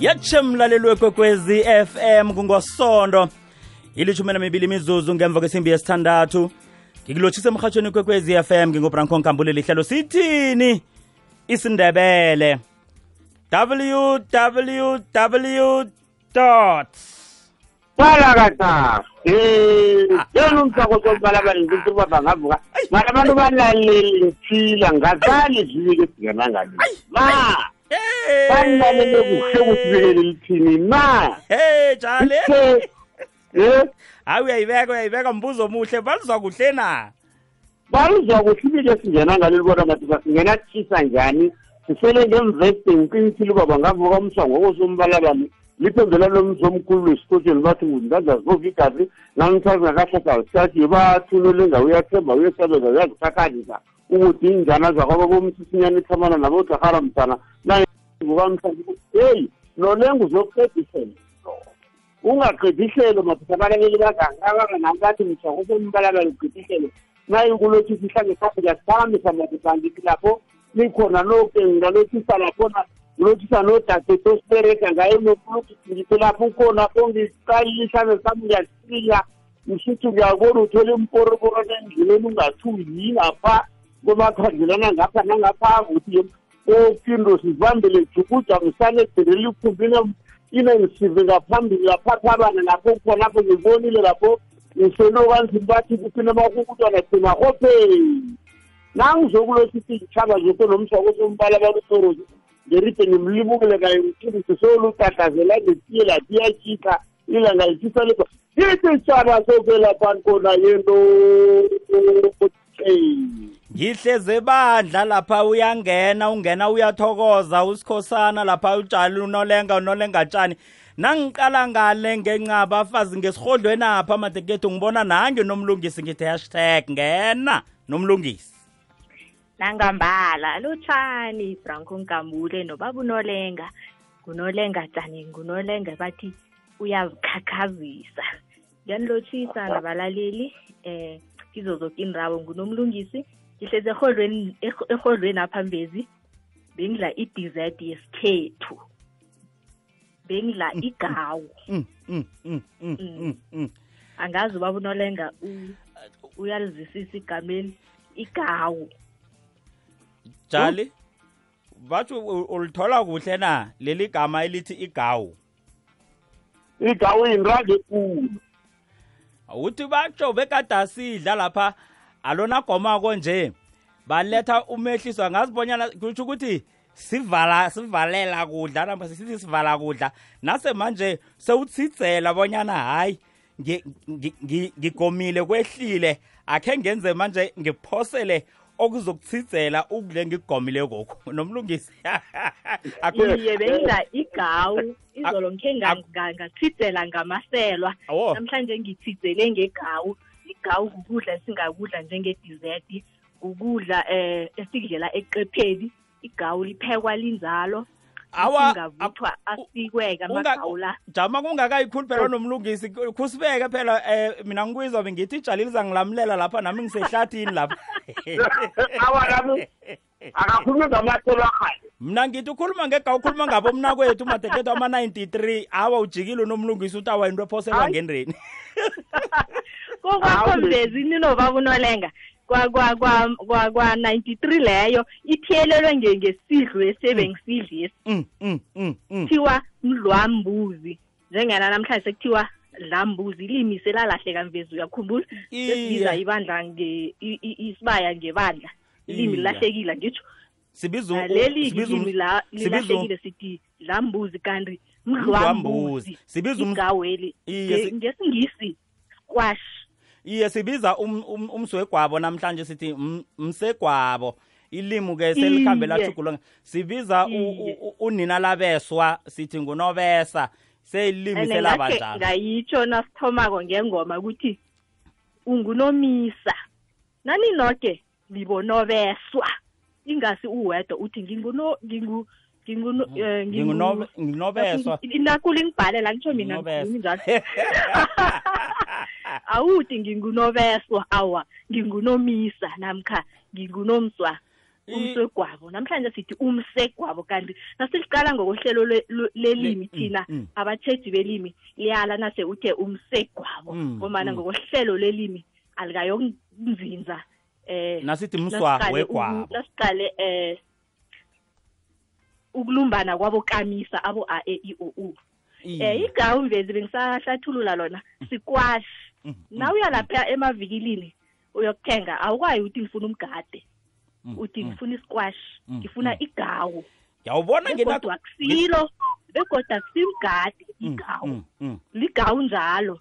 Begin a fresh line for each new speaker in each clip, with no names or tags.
yatshe mlaleli wekwekwezi FM kungosondo ilithumi mibili imizuzu ngemva kwesimbi yesithandathu. Ngikulotshisa emhatshweni kwekwezi FM ngingobranko nkambuleli hlelo sithini? Isindebele. Www
balakathaba ah. yona umsako sobalabani ukuthi uba bangavuka mara abantu balalelethila ngazali vike esinganangani ma balilalele kuhle ukuthi belelelithini ma.
Jale. Hayi uyayibeka uyayibeka mbuzo muhle baluzwa kuhle na?
Baluzwa kuhle ibike esingena ngaleli bona mathuba singena tshisa njani. Sisele ngemvesting qinisile uba bangavuka umsangoko sombalabani liphendula lomzi omkhulu lwesikhotsheni bathi ngundanza zibova igazi namhlanje nakahlasa zisiyathi bathunule ngawo uyathemba uyesebenza uyazikhakanisa ukuthi injana zakwaba bomsisinyana ithamana nabodahara msana nangukamhlanje heyi nolenga uzokuqedisela ungaqedihlelo madoda abalekeli bagangabanga nankathi msha kusembalabala uqedihlelo nayinkulothisa ihlangesaphika siphakamisa madoda angithi lapho likhona nokenga lothisa laphona unoti sanotate tosipereka ngaye nokuti ndipo lapho ukhona kongeqalisana sami ngiyasila usuthi uyabona uthole umporoporo endleleni ungathuli yingapha komakhandelana ngapha nangapha ukuthi okindo oh, sivambele jukuja msane edeleli ukhumbini inensive ngaphambili laphathabane lapho khonapho ngibonile lapho uselokanzima bathi kuphinamakukuntwana thina hopheni. Nangizokulo sithi ngitshaba zoke nomswakosombala balusorozi ngeripeni mlimukile kayimthindisi solutatlazelane tiyela tiyatshika ilanga litshisa lipha isitshana sokwelaphani kona yento
ngihleze ebandla lapha uyangena ungena uyathokoza usikhosana lapha utshali unolenga unolenga tshani nangiqala ngale ngenca abafazi ngesirhodlweni apha amateketu ngibona nange nomlungisi ngithi hashtag ngena nomlungisi
nangambala lutshani franco nkambule nobaba unolenga. Ngunolenga tjani? Ngunolenga bathi uyazikhakhazisa ngiyanilotshisa nabalaleli? Eh kizo zoke indawo ngunomlungisi ngihlezi eholweni eholweni aphambezi bengidla i-dessert yesikhethu. Bengidla igawu.
Mm, mm, mm, mm,
angazi ubaba unolenga u- uyalizwisisa igameni igawu
jali? Batsho u- ulithola kuhle na? Leli gama elithi igawu.
Igawu yinrage ekulu
uthi batsho bekade sidla lapha alona gomako nje. Baletha umehliswa ngazibonyana kutsho ukuthi sivala sivalela kudla nampa sisithi sivala kudla. Nase manje sewutshidzela bonyana hayi ngi- ngi- ngi- ngigomile kwehlile. Akhe ngenze manje ngiphosele okuzokuthizela ukule ngigomile kokhu nomlungisi. Akho-
iye bengidla igawu. Izolo ngikhe nga- nga- ngachithela ngamaselwa.
Awo.
namhlanje ngithizele ngegawu. Igawu kukudla esingakudla njenge-dessert kukudla eh esikudlela eqepheli igawu liphekwa linjalo.
Awa,
singavuthwa asikweke
unga-
amagawu la
jama kungakayikhulu phela nomlungisi. Khusibeke phela eh mina ngikuyizwa bengithi ijali lizangilamulela lapha nami ngisehlathini lapha.
Awa nami akakhulume ngamaselo akhaya.
Mna ngithi ukhuluma ngega ukhuluma ngabo mna kwethu matekethu ama-93 awa ujikile unomlungisi uthi awa into ephoselwa
Hayi.
ngendreni
kokwakho
Hawu,
mvezi ninobaba unolenga? Kwa kwa kwa kwa kwa 93 leyo ithiyelelwe nge- ngesidlo esebengisidli esi
Mm, mm, mm,
kuthiwa mdlwambuzi. Njengana namhlanje sekuthiwa dlambuzi ilimi selalahleka mvezi uyakhumbula? Sesibiza ibandla nge isibaya ngebandla. Ilimi
Iye.
lilahlekile ngitsho.
Sibiza
Ah, leli la lilahlekile sithi dlambuzi kanti
Mdlwambuzi. Sibiza um- si-
ngesingisi squash.
Iye sibiza um- um- umswegwabo namhlanje sithi m- msegwabo. Ilimu ke selikhambe lathugulwa sibiza unina labeswa sithi ngunobesa. Seyilimi
ene
selaba
ngakhe
njalo.
ngayitsho nasithomako ngengoma ukuthi ungunomisa. Nani noke? Libonobeswa ingasi uwedwa uthi nginguno ngingu eh,
Nginguno- nginobeswa
nakule ngibhalela ngitsho mina njalo awuthi ngingunobeswa awa ngingunomisa namkha ngingunomswa umsegwabo. Namhlanje sithi umsegwabo kanti nasiliqala ngokohlelo le- le- lelimi
Le- mm,
thina
mm.
abatsheji belimi liyala nase uthe umsegwabo
Mm,
ngomana ngokohlelo lelimi alikayonzinza eh
nasithi mswa wegwabo.
nasiqale eh ukulumbana kwabo kamisa abo a e i o u. Eh igawu mvezi bengisahlathulula lona sikwash
Mm,
na uya lapha emavikilini uyokuthenga awukwayi ukuthi ngifuna umgade
mm,
uthi
mm.
ngifuna isikwash ngifuna igawu.
Yawubona
begodwa akusilo begodwa akusimgade igawu. Ligawu njalo.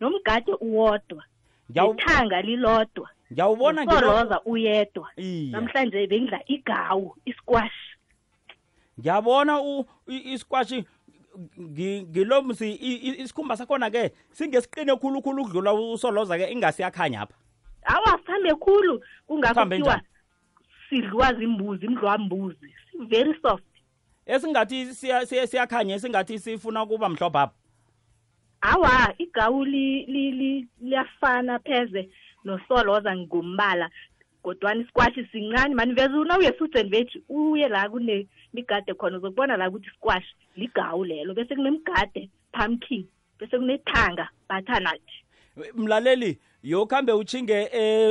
Nomgade uwodwa nethanga lilodwa
ngiyawubona
usoloza uyedwa. Namhlanje bengidla igawu isikwash
ngiyabona isikwashi ngilomsi i- i- isikhumba sakhona ke singesiqine khulukhulu ukudlula usoloza ke ingasiyakhanya apha.
Awa sihambe khulu. Kungakho
Sihambe
kuthiwa
njani?
sidliwa zimbuzi mdlwambuzi very soft.
Esingathi siya- siya- siyakhanya esingathi sifuna ukuba mhlophe apha.
Awa igawu li- li- li- liyafana pheze nosoloza ngombala. Kodwana isikwashi sincane. Mani veze una and veg uye la kunemigade khona uzokubona la ukuthi isikwashi ligawu lelo. Bese kunemigade pumpkin bese kunethanga butternut
mlaleli yokhambe uchinge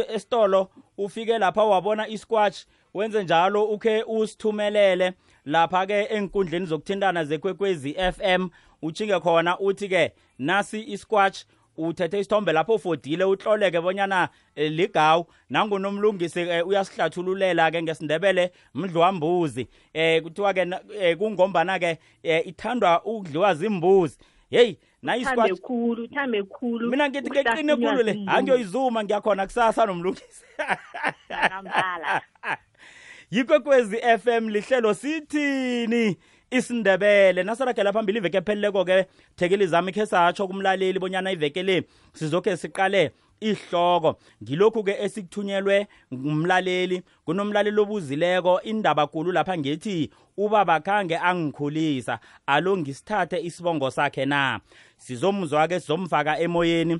esitolo ufike lapha wabona isquatch wenze njalo ukhe usithumelele lapha ke enkundleni zokuthintana zekwekwezi FM uchinge khona uthi ke nasi isquatch uthethe isithombe lapho ufodile uhloleke bonyana eh, ligawu. Nangunomlungisi eh, uyasihlathululela ke ngesindebele mdlwambuzi eh kuthiwa ke na- eh, kungombana ke eh, ithandwa ukudliwa zimbuzi hey na
thambe
isquatch
khulu thambe khulu.
Mina ngithi keqine khulu le. angiyoyizuma ngiyakhona kusasa nomlungisi.
Ngiyambala.
yikwekwezi FM lihlelo sithini? Isindebele. Nasaragela phambili iveke epheleleko ke thekeli zami khe satsho kumlaleli bonyana iveke le sizokhe siqale ihloko. Ngilokhu ke esikuthunyelwe ngumlaleli kunomlaleli obuzileko indaba kulu lapha ngethi ubaba khange angikhulisa alo ngisithathe isibongo sakhe na? Sizomzwa ke sizomfaka emoyeni.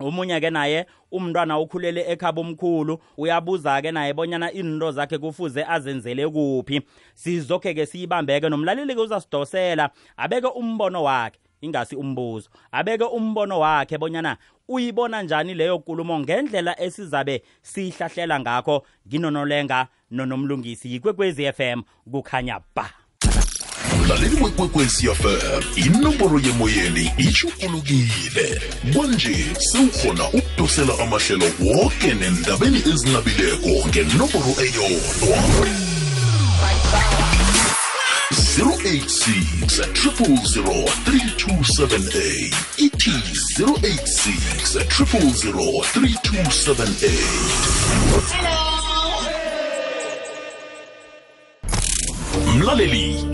Omunye ke naye umntwana ukhulele ekhaba omkhulu uyabuza ke naye bonyana into zakhe kufuze azenzele kuphi. Sizokhe ke siyibambeke nomlaleli ke uzasidosela abeke umbono wakhe ingasi umbuzo abeke umbono wakhe bonyana uyibona njani leyo nkulumo ngendlela esizabe siyihlahlela ngakho nginonolenga nonomlungisi yikwekwezi FM kukhanya ba.
Mlaleli wekwekwezi fm inomboro yemoyeni itshugulukile kwanje sewukhona ukudosela amahlelo woke nendabeni ezinabileko ngenomboro eyodwa. 086 0003278 ithi 086 0003278 mlaleli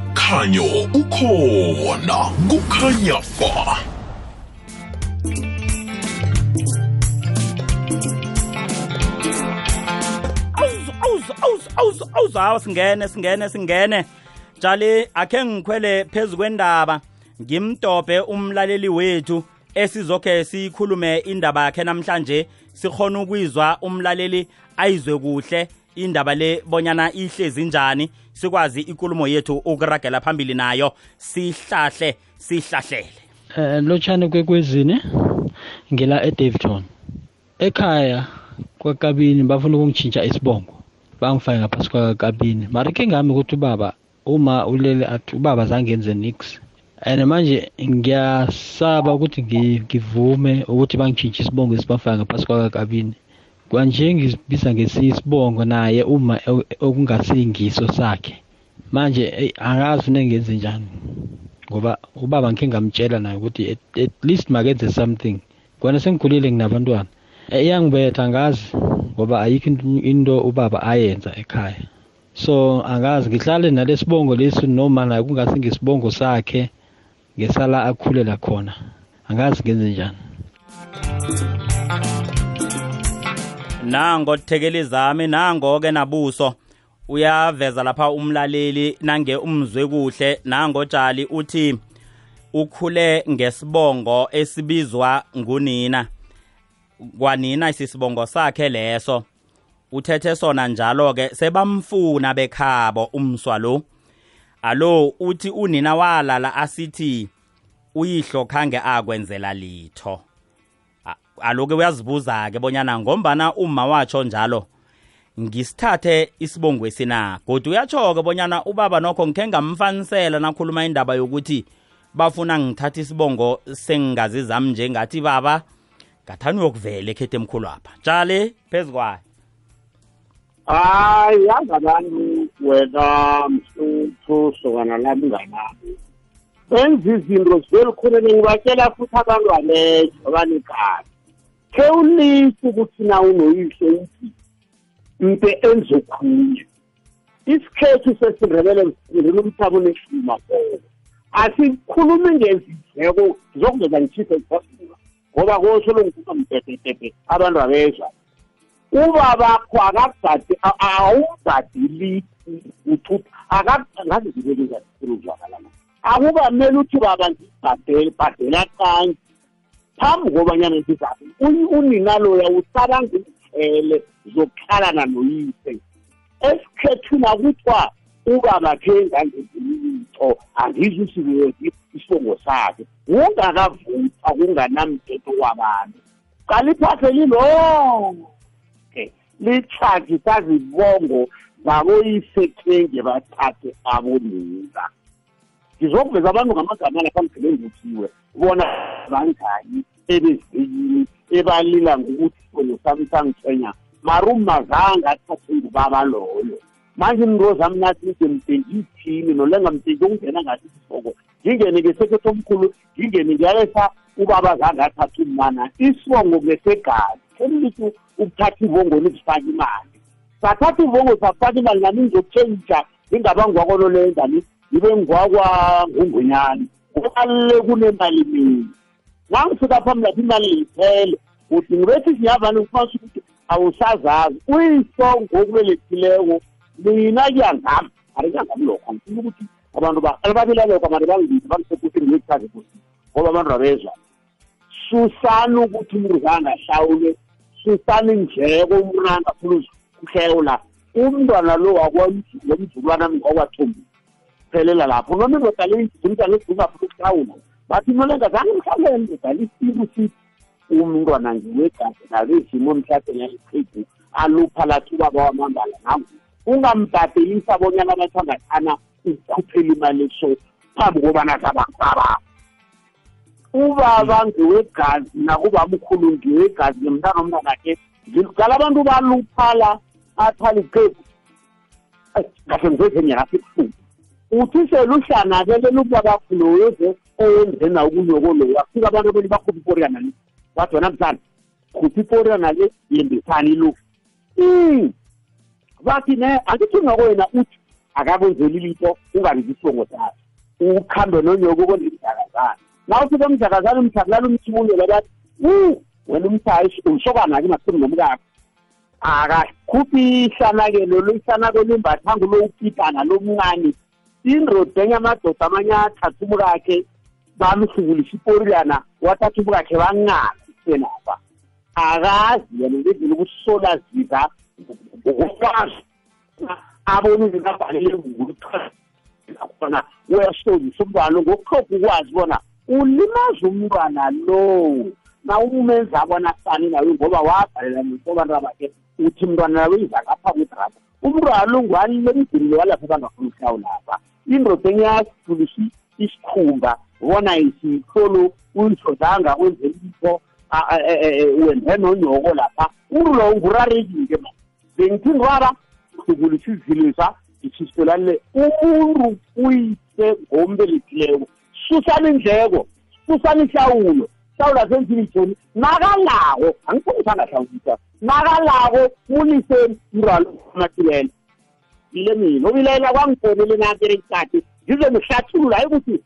Umkhanyo ukhona kukhanya ba
awuzu awuzu awuzu awuzu awuzu hawa singene singene. Singene njali akhe ngikhwele phezu kwendaba ngimdobhe umlaleli wethu esizokhe sikhulume indaba yakhe namhlanje sikhona ukuyizwa umlaleli ayizwe kuhle indaba le bonyana ihlezi njani. Sikwazi inkulumo yethu ukuragela phambili nayo sihlahle sihlahlele
Eh lotshani kwekwezini ngila eDaveyton. Ekhaya kwakabini bafuna ukungitshintsha isibongo. Bangifake ngaphasi kwakabini. Mara ke ngami ukuthi ubaba uma ulele athi ubaba zangenze nix. And manje ngiyasaba ukuthi ngi- ngivume ukuthi bangitshintshe isibongo esibafaka ngaphasi kwakabini. Kwanje ngizibiza ngesisibongo naye uma e- okungasingiso sakhe. Manje ey, angazi nengenze njani. ngoba ubaba ngikhe ngamtshela naye ukuthi at, at least makenze something kwana sengikhulile nginabantwana Eh, iyangibetha ngazi ngoba ayikho into- into ubaba ayenza ekhaya so angazi ngihlale nalesibongo lesi noma naye kungasi ngesibongo sakhe ngesala akhulela khona angazi ngenze njani
nango thekeli zami nango-ke nabuso. Uyaveza lapha umlaleli nange umzwe kuhle. Nango tshali uthi ukhule ngesibongo esibizwa ngunina. Kwanina isisibongo sakhe leso. Uthethe sona njalo-ke sebamfuna bekhabo umswa lo. Alo uthi unina walala asithi uyihlo khange akwenzela litho aloke uyazibuza-ke bonyana ngombana uma watsho njalo ngisithathe isibongo esina kodwa uyatsho-ke bonyana ubaba nokho ngikhe ngamfanisela nakhuluma indaba yokuthi bafuna ngithatha isibongo sengingazi zami njengathi baba ngathani uyokuvela ekhethe emkhulu apha tshale phezu kwayo.
Hayi yazi abantu wena mhluthu sokana lami nganami. Benza izinto zivelikhulele ngibatshela futhi abantu alejo banekati khe ulise ukuthi na unoyihle uthi mnte enzokhunye isikhethu sesindebele sifundela umthabo nehluma koko asikhulumi ngezindleko zokuveza ngitshise zifasula ngoba kosho lo ngikuka mtepetepe abantu abezwa ubabakho akagadi awugadilisi uthutha akazi zibekezazisiruzakalana akukamele uthi baba ngibhadele bhadela kanje phambi kobanyana ngizazi unina loya usaba ngizithele zokukhalana noyise. Esikhethwini akuthiwa ubaba khe ngangezilitho angizwe isibeki isibongo sakhe. Ungakavuthwa kunganamthetho kwabantu qaliphase lilonke lithathe sazibongo zaboyisekhenge bathathe abonina. ngizokuveza abantu ngamagama lapha mgilenduthiwe bona zanjani ebezekini ebalila ngokuthi sona sami sangithwenya mara umazange athathwe ngubaba loyo. Manje imntu zami nathi nide mtengiyithini nolengamtengi okungena ngathi isoko ngingene ngesekhetho omkhulu ngingene ngiyalesa ubaba zange athatha umana isongo ngesegazi. Selithi ukuthatha ivongoni kufaka imali. Sathatha ivongo safaka imali nami ngizokutshentsha ingabangwakono leyo ndani ngibe ngwakwa ngungwenyani kubalule kunemali mina nangifika phambi lapho imali iphele. Uthi ngibethi siyavane ngifasa ukuthi awusazazi. Uyisongo okubelethileko mina kuyangami. Arikangami lokho. Angifuna ukuthi abantu bababili lokho mari bangibize bangisekuthi ngiyekuthaze kuthi ngoba abantu babezwa susani ukuthi umuntu zangahlawule susani indleko umuntu angafuna ukuhlewula umntwana lo wakwamzulwana wakwathombi phelela lapho. Noma indoda le umntwana esingafuna ukuhlawula bathi mina ngazange mhlawulele ndoda lisibu sithi umntwana ngiwegazi nalo izimo mhlawumbe yaliqhigu alupha lathi ubaba wamambala nangu. Ungambhadelisa bonyana bathangathana ukukhuphela imali so phambi kobana sabakubaba ubaba ngewegazi nakuba mkhulu ngewegazi nemntana omntanakhe ngala abantu baluphala athala iqebu kahle ngizezenyaka sebuhlungu uthi seluhlanakele lubabakho loyo owenze nawo kunyoko loyo afika abantu abeli bakhupha iporiyana le. Bathi wena mzana khupha iporiyana le yembisani lo. Bathi ne angithi ngakwena uthi akakwenzeli lito ungabizi isibongo sakhe. Ukhambe nonyoko konimdakazana na ufika umdakazana umthakulala umthimulelo bathi u wena umthayi umsokana-ke masini nomkakho akakhuphi ihlanakelo lo ihlanakelo imbathanga lo ukipana lomncane indoda enye amadoda amanye athatha umkakhe bamhlubulisa iporilana wathatha umkakhe bancana senapha akazi yena ngendlela ukusola zika ngokwazi. Abone izinto abhalele khona uyasozisa umntwana ngokuhlopha ukwazi bona ulimaza umntwana lo. Na umenza bona fani nawe ngoba wabhalela nesobantu abakhe uthi mntwana nawe izakapha kwedrada umntwana lo ngwalile emdinile walapha bangafuna ukuhlawulapha indoda enyazikhulu isikhumba wona isikhulu uyidlodanga wenzela into wenze nonyoko lapha. Ulo ngurarekile ma. Bengithi ngibaba mhlukulu isizilisa isisipelalile umuntu uyise ngombelethileko susana indleko susana ihlawulo. Hlawula senzile ijoni nakalako angifungisanga hlawulisa nakalako muliseni uralo amatilela ngizile mina. Ubilayela kwangifonele nakere ikati ngizomhlathulula hayi ukuthi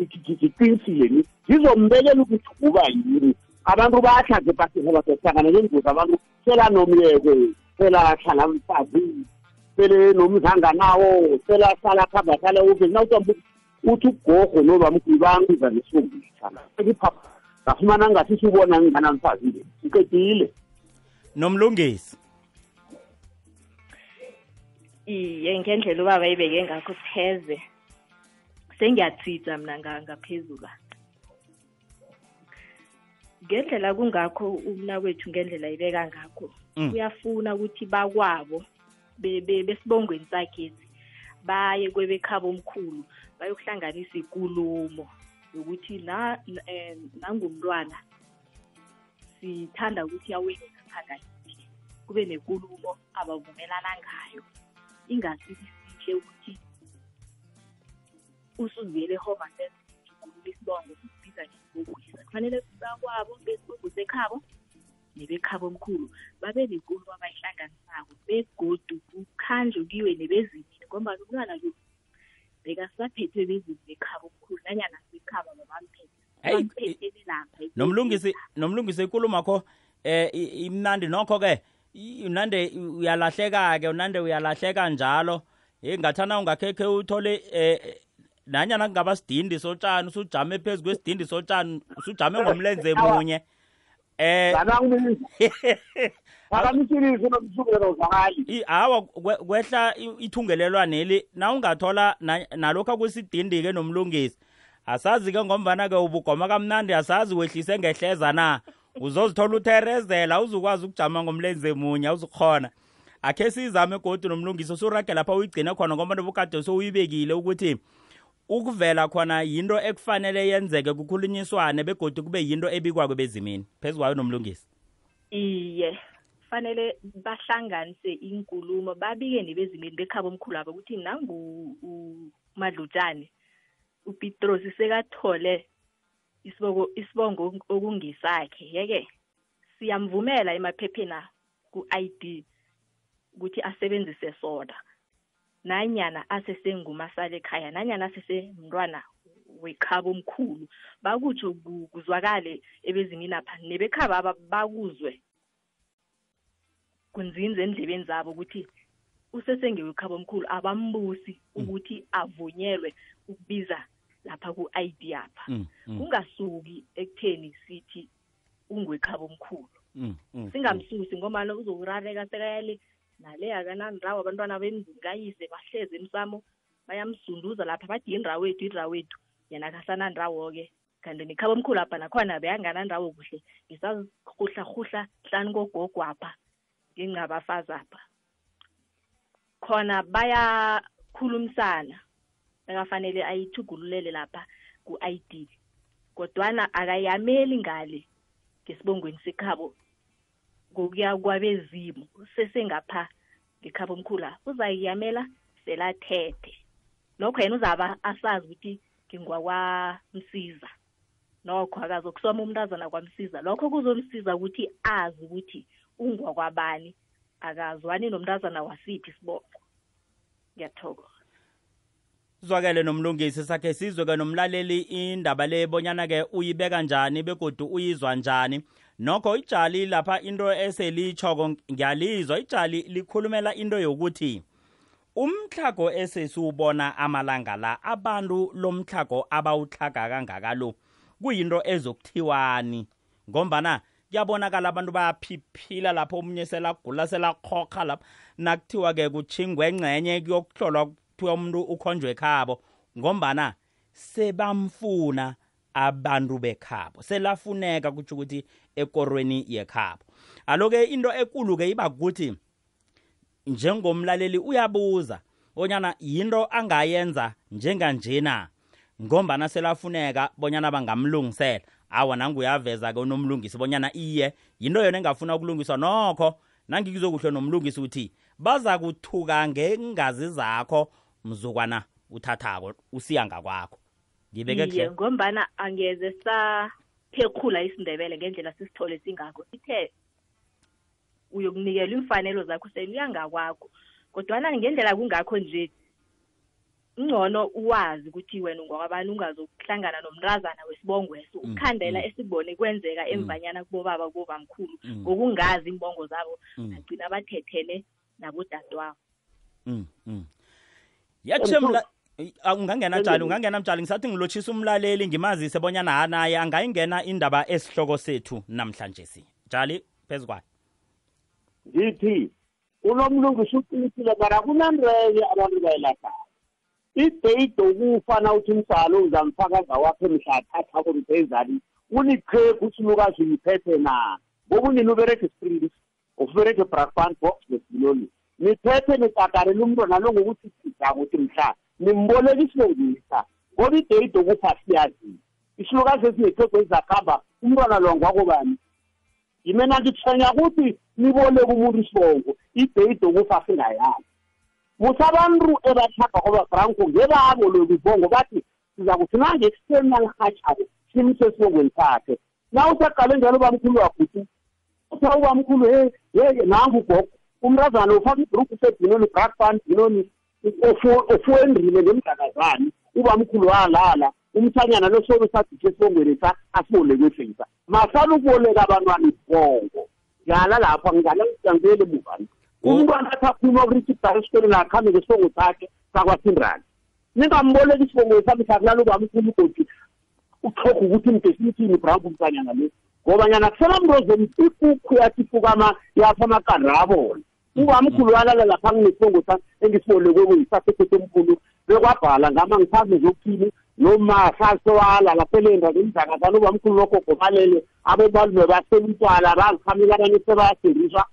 ngiqinisile ni ngizombekela ukuthi uba yini? Abantu bayahlaze basihoba sehlangana nengozi abantu sela nomyeke sela hlala mfazi sele nomzanganawo sela hlala khamba hlala uve nawutambe uthi ugogo nobamkhulu bangiza nesungisa ngiphapha ngafumana ngathi siubona nginganamfazi nje ngiqedile
nomlungisi.
Iye ngendlela ubaba ibeke ngakho pheze. Sengiyathitha mina nga- ngaphezulu ngendlela kungakho umnakwethu ngendlela ibeka ngakho.
Mm.
uyafuna ukuthi bakwabo be- be- besibongweni sakhezi baye kwebekhabo omkhulu bayokuhlanganisa ikulumo yokuthi eh, nangumntwana sithanda ukuthi awele ngaphakathi kube nekulumo abavumelana ngayo. Ingasithi sihle ukuthi usuziyele home affairs ikhuluma isibongo sisibiza ngesibongisa kufanele bakwabo besibongo sekhabo nebekhabo omkhulu babe nekulumo abayihlanganisako begodu kukhanjwe kiwe nebezimini ngoba umntwana lo bekasaphethwe bezini bekhabo omkhulu nanyana bekhaba babamphethe
Hey,
bamphethele lapha
nomlungisi nomlungisi ikulumo kho eh i- imnandi nokho ke i- unande uyalahleka ke unande uyalahleka njalo. Hey ngathana ungakhekhe uthole eh nanyana kungaba sidindi sotshani usujame phezu kwesidindi sotshani usujame ngomlenze munye. Eh
zanangumisa phakamisiliso nomsukelo uzakali
i hawa kwe- kwehla i- ithungelelwaneli na ungathola na- nalokhu akusidindi ke nomlungisi asazi ke ngombana ke ubugoma kamnandi asazi wehlise ngehleza na. Uzozithola utherezela uzukwazi ukujama ngomlenze munye awuzukhona akhe sizame godu nomlungisi usurage lapha uyigcine khona ngoba nobukade sowuyibekile ukuthi ukuvela khona yinto ekufanele yenzeke kukhulunyiswane begodu kube yinto ebikwako bezimini phezu kwayo nomlungisi.
Iye fanele bahlanganise inkulumo babike nebezimini bekhaba omkhulu abo ukuthi nangu umadlutshane upitrosi sekathole isibongo isibongo okungisakhe. Yeke siyamvumela emaphephena ku-ID ukuthi asebenzise soda. Nanyana asesengumasala ekhaya nanyana asesemntwana wekhaba omkhulu bakutsho ku- kuzwakale ebezimini apha nebekhaba aba bakuzwe kunzinze endlebeni zabo ukuthi usesengewekhaba omkhulu abambusi ukuthi avunyelwe ukubiza lapha ku-ID apha.
Mm, mm,
kungasuki ekutheni sithi ungwekhaba omkhulu.
Mm, mm,
singamsusi ngomana uzokurareka sekayale nale akanandawo abantwana bemzini kayise bahleze emsamo bayamsunduza lapha bathi yindawo wethu indawo wethu yena akasanandawo-ke kanti nekhaba omkhulu apha nakhona beyanganandawo kuhle. Ngisarhuhlahruhla hlani kogogwapha ngingabafazi apha. Khona bayakhulumisana bekafanele ayithugululele lapha ku-ID kodwana akayameli ngale ngesibongweni sekhabo ngokuya kwabezimu sesengapha ngekhaba omkhula uzayiyamela selathethe nokho yena uzaba asazi ukuthi ngingwakwamsiza nokho akazokusoma umntazana kwamsiza. Lokho kuzomsiza ukuthi azi ukuthi ungwakwabani akazwani nomntazana wasiphi isibongo. Ngiyathokoza.
Zwakele nomlungisi sakhe sizwe-ke nomlaleli indaba le bonyana-ke uyibeka njani begodu uyizwa njani. Nokho ijali lapha into eselitshoko ngiyalizwa ijali likhulumela into yokuthi umtlhago esesiwubona amalanga la abantu lomtlhago abawutlhaga kangaka lo kuyinto ezokuthiwani. Ngombana kuyabonakala abantu bayaphiphila lapho omunye selagula selakhokha lapha nakuthiwa-ke kutshingwe engcenye kuyokuhlolwa kuthiwa umuntu ukhonjwe ekhabo ngombana sebamfuna abantu bekhabo selafuneka kutsho ukuthi ekorweni yekhabo. Alo-ke into ekulu-ke iba kuthi njengomlaleli uyabuza onyana yinto angayenza njenganjena ngombana selafuneka bonyana bangamlungisela. Awa nanguyaveza-ke unomlungisi bonyana iye yinto yona engafuna ukulungiswa nokho nangikuzokuhle nomlungisi uthi baza kuthuka ngengazi zakho mzukwana uthathako usiya ngakwakho ngibeke
iye
kuhle
ngombana angeze sa phekhula isindebele ngendlela sisithole singakho sithe uyokunikelwa imfanelo zakho seni uyangakwakho kodwana ngendlela kungakho nje ngcono uwazi ukuthi wena ungwakwabani ungazokuhlangana nomntazana wesibongweso
Mm,
ukukhandela
mm.
esibone kwenzeka emvanyana kubobaba kubobamkhulu
Mm.
ngokungazi iimbongo zabo
Mm.
bagcina bathethene nabodadewabo
Mm, mm. Yatshe mla Ah, ungangena njalo ungangena mjali ngisathi ngilotshisa umlaleli ngimazise bonyana hanaye angayingena indaba esihloko sethu namhlanje si. Njali phezu kwayo
ngithi unomlungisi uqinisile mara kunandreke abantu bayilahla idate okufana uthi msalo uzamfakaza wakhe mhla athatha komphezali uliqhegu usilukazi uyiphethe na? Ngokunini ubereke springs ubereke brakpan box nesiloni niphethe nikakarela umntwana lo ngokuthi sidla ukuthi mhla nimboleka isilungisa. Ngoba idate okufa siyazi isilukazi esineqhegu ezizakhamba umntwana lo ngwakobani yimena ngithenya ukuthi niboleke umuntu isibongo idate okufa singayazi musa abantu ebatlhaga ngoba franco ngebaboleka ibongo bathi siza kuthi nangekuseni nalirhatshako simse esibongweni sakhe. Na usaqale njalo ubamkhulu waguthi utha ubamkhulu he ye nangu ugogo. Umntazana ufaka ibruku usedinoni brakfan dinoni ofuendrile ngemdakazane ubamkhulu walala umthanyana lo sobe sadishe esibongweni sa asiboleke efeyisa masala ukuboleka abantwana isibongo ngala lapha ngala ngangiyele buvani umntwana athi akhuluma kurichibhara esikoleni akhambe ngesibongo sakhe sakwathindani ningamboleki isibongo sami sakulala ubamkhulu ugodi utlhoga ukuthi mdesinithini branko mntanyana le ngobanyana kusela mntu ikukhu yathi ifukama yapha amakandrabona ubamkhulu walala lapha nginesibongo sami engisibolekwe kuyisasekhethe omkhulu bekwabhala ngama ngiphambe zokuthini nomahla sewalala selenda nemzakazana ubamkhulu nogogo balele abobalume basela utwala bazikhamela abanye sebayaseriswa